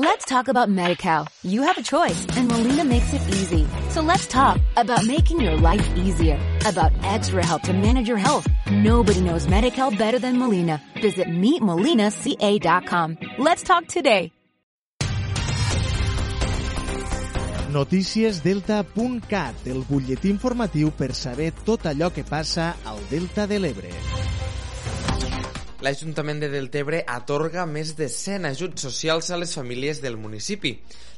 Let's talk about MediCal. You have a choice and Molina makes it easy. So let's talk about making your life easier, about extra help to manage your health. Nobody knows MediCal better than Molina. Visit meetmolinaca.com. Let's talk today. Noticiesdelta.cat, el butlletí informatiu per saber tot allò que passa al Delta de l'Ebre. L'Ajuntament de Deltebre atorga més de 100 ajuts socials a les famílies del municipi.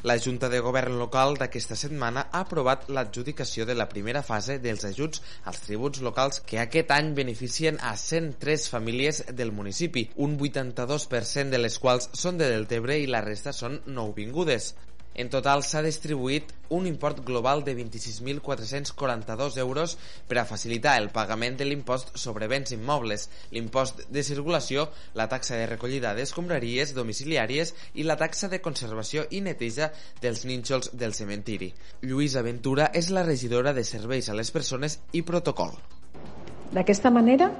La Junta de Govern local d'aquesta setmana ha aprovat l'adjudicació de la primera fase dels ajuts als tributs locals que aquest any beneficien a 103 famílies del municipi, un 82% de les quals són de Deltebre i la resta són nouvingudes. En total s'ha distribuït un import global de 26.442 euros per a facilitar el pagament de l'impost sobre béns immobles, l'impost de circulació, la taxa de recollida d'escombraries domiciliàries i la taxa de conservació i neteja dels nínxols del cementiri. Lluïsa Ventura és la regidora de Serveis a les Persones i Protocol. D'aquesta manera,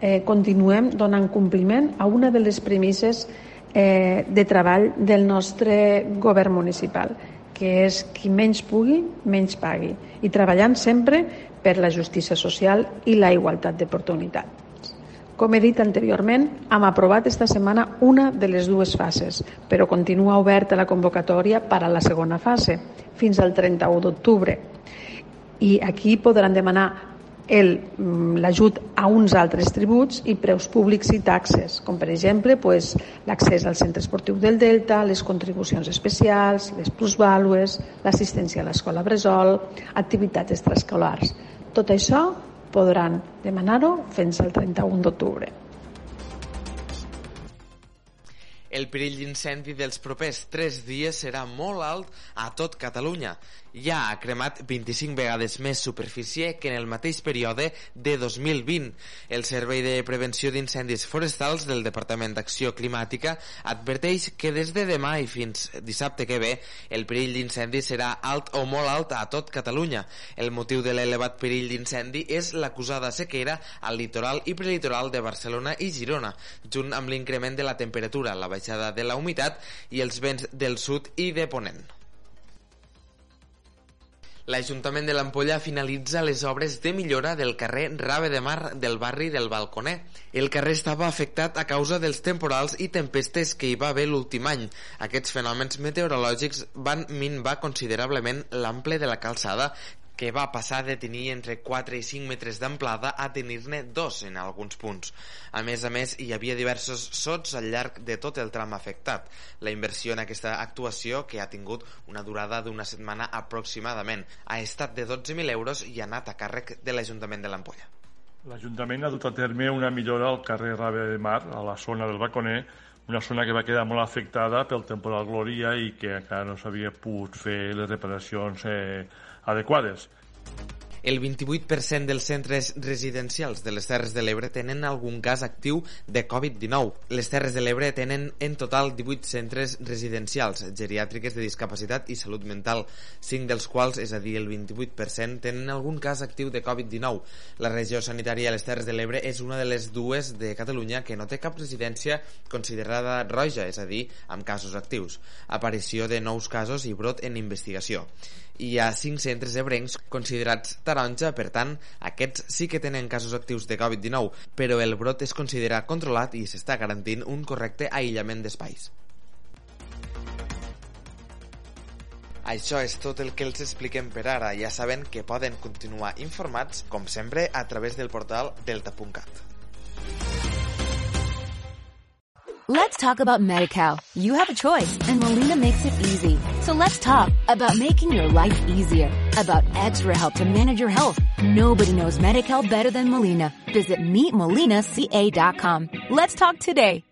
eh, continuem donant compliment a una de les premisses eh, de treball del nostre govern municipal, que és qui menys pugui, menys pagui, i treballant sempre per la justícia social i la igualtat d'oportunitats. Com he dit anteriorment, hem aprovat esta setmana una de les dues fases, però continua oberta la convocatòria per a la segona fase, fins al 31 d'octubre. I aquí podran demanar l'ajut a uns altres tributs i preus públics i taxes, com per exemple pues, l'accés al centre esportiu del Delta, les contribucions especials, les plusvàlues, l'assistència a l'escola Bresol, activitats extraescolars. Tot això podran demanar-ho fins al 31 d'octubre. El perill d'incendi dels propers 3 dies serà molt alt a tot Catalunya ja ha cremat 25 vegades més superfície que en el mateix període de 2020. El Servei de Prevenció d'Incendis Forestals del Departament d'Acció Climàtica adverteix que des de demà i fins dissabte que ve el perill d'incendi serà alt o molt alt a tot Catalunya. El motiu de l'elevat perill d'incendi és l'acusada sequera al litoral i prelitoral de Barcelona i Girona, junt amb l'increment de la temperatura, la baixada de la humitat i els vents del sud i de Ponent. L'Ajuntament de l'Ampolla finalitza les obres de millora del carrer Rave de Mar del barri del Balconer. El carrer estava afectat a causa dels temporals i tempestes que hi va haver l'últim any. Aquests fenòmens meteorològics van minvar considerablement l'ample de la calçada que va passar de tenir entre 4 i 5 metres d'amplada a tenir-ne 2 en alguns punts. A més a més, hi havia diversos sots al llarg de tot el tram afectat. La inversió en aquesta actuació, que ha tingut una durada d'una setmana aproximadament, ha estat de 12.000 euros i ha anat a càrrec de l'Ajuntament de l'Ampolla. L'Ajuntament ha dut a terme una millora al carrer Rave de Mar, a la zona del Baconer, una zona que va quedar molt afectada pel temporal Glòria i que encara no s'havia pogut fer les reparacions eh, adequades. El 28% dels centres residencials de les Terres de l'Ebre tenen algun cas actiu de Covid-19. Les Terres de l'Ebre tenen en total 18 centres residencials, geriàtriques de discapacitat i salut mental, 5 dels quals, és a dir, el 28%, tenen algun cas actiu de Covid-19. La regió sanitària de les Terres de l'Ebre és una de les dues de Catalunya que no té cap residència considerada roja, és a dir, amb casos actius. Aparició de nous casos i brot en investigació hi ha 5 centres ebrencs considerats taronja, per tant, aquests sí que tenen casos actius de Covid-19, però el brot es considera controlat i s'està garantint un correcte aïllament d'espais. Això és tot el que els expliquem per ara. Ja saben que poden continuar informats, com sempre, a través del portal delta.cat. Let's talk about MediCal. You have a choice and Molina makes it easy. So let's talk about making your life easier, about extra help to manage your health. Nobody knows MediCal better than Molina. Visit meetmolinaca.com. Let's talk today.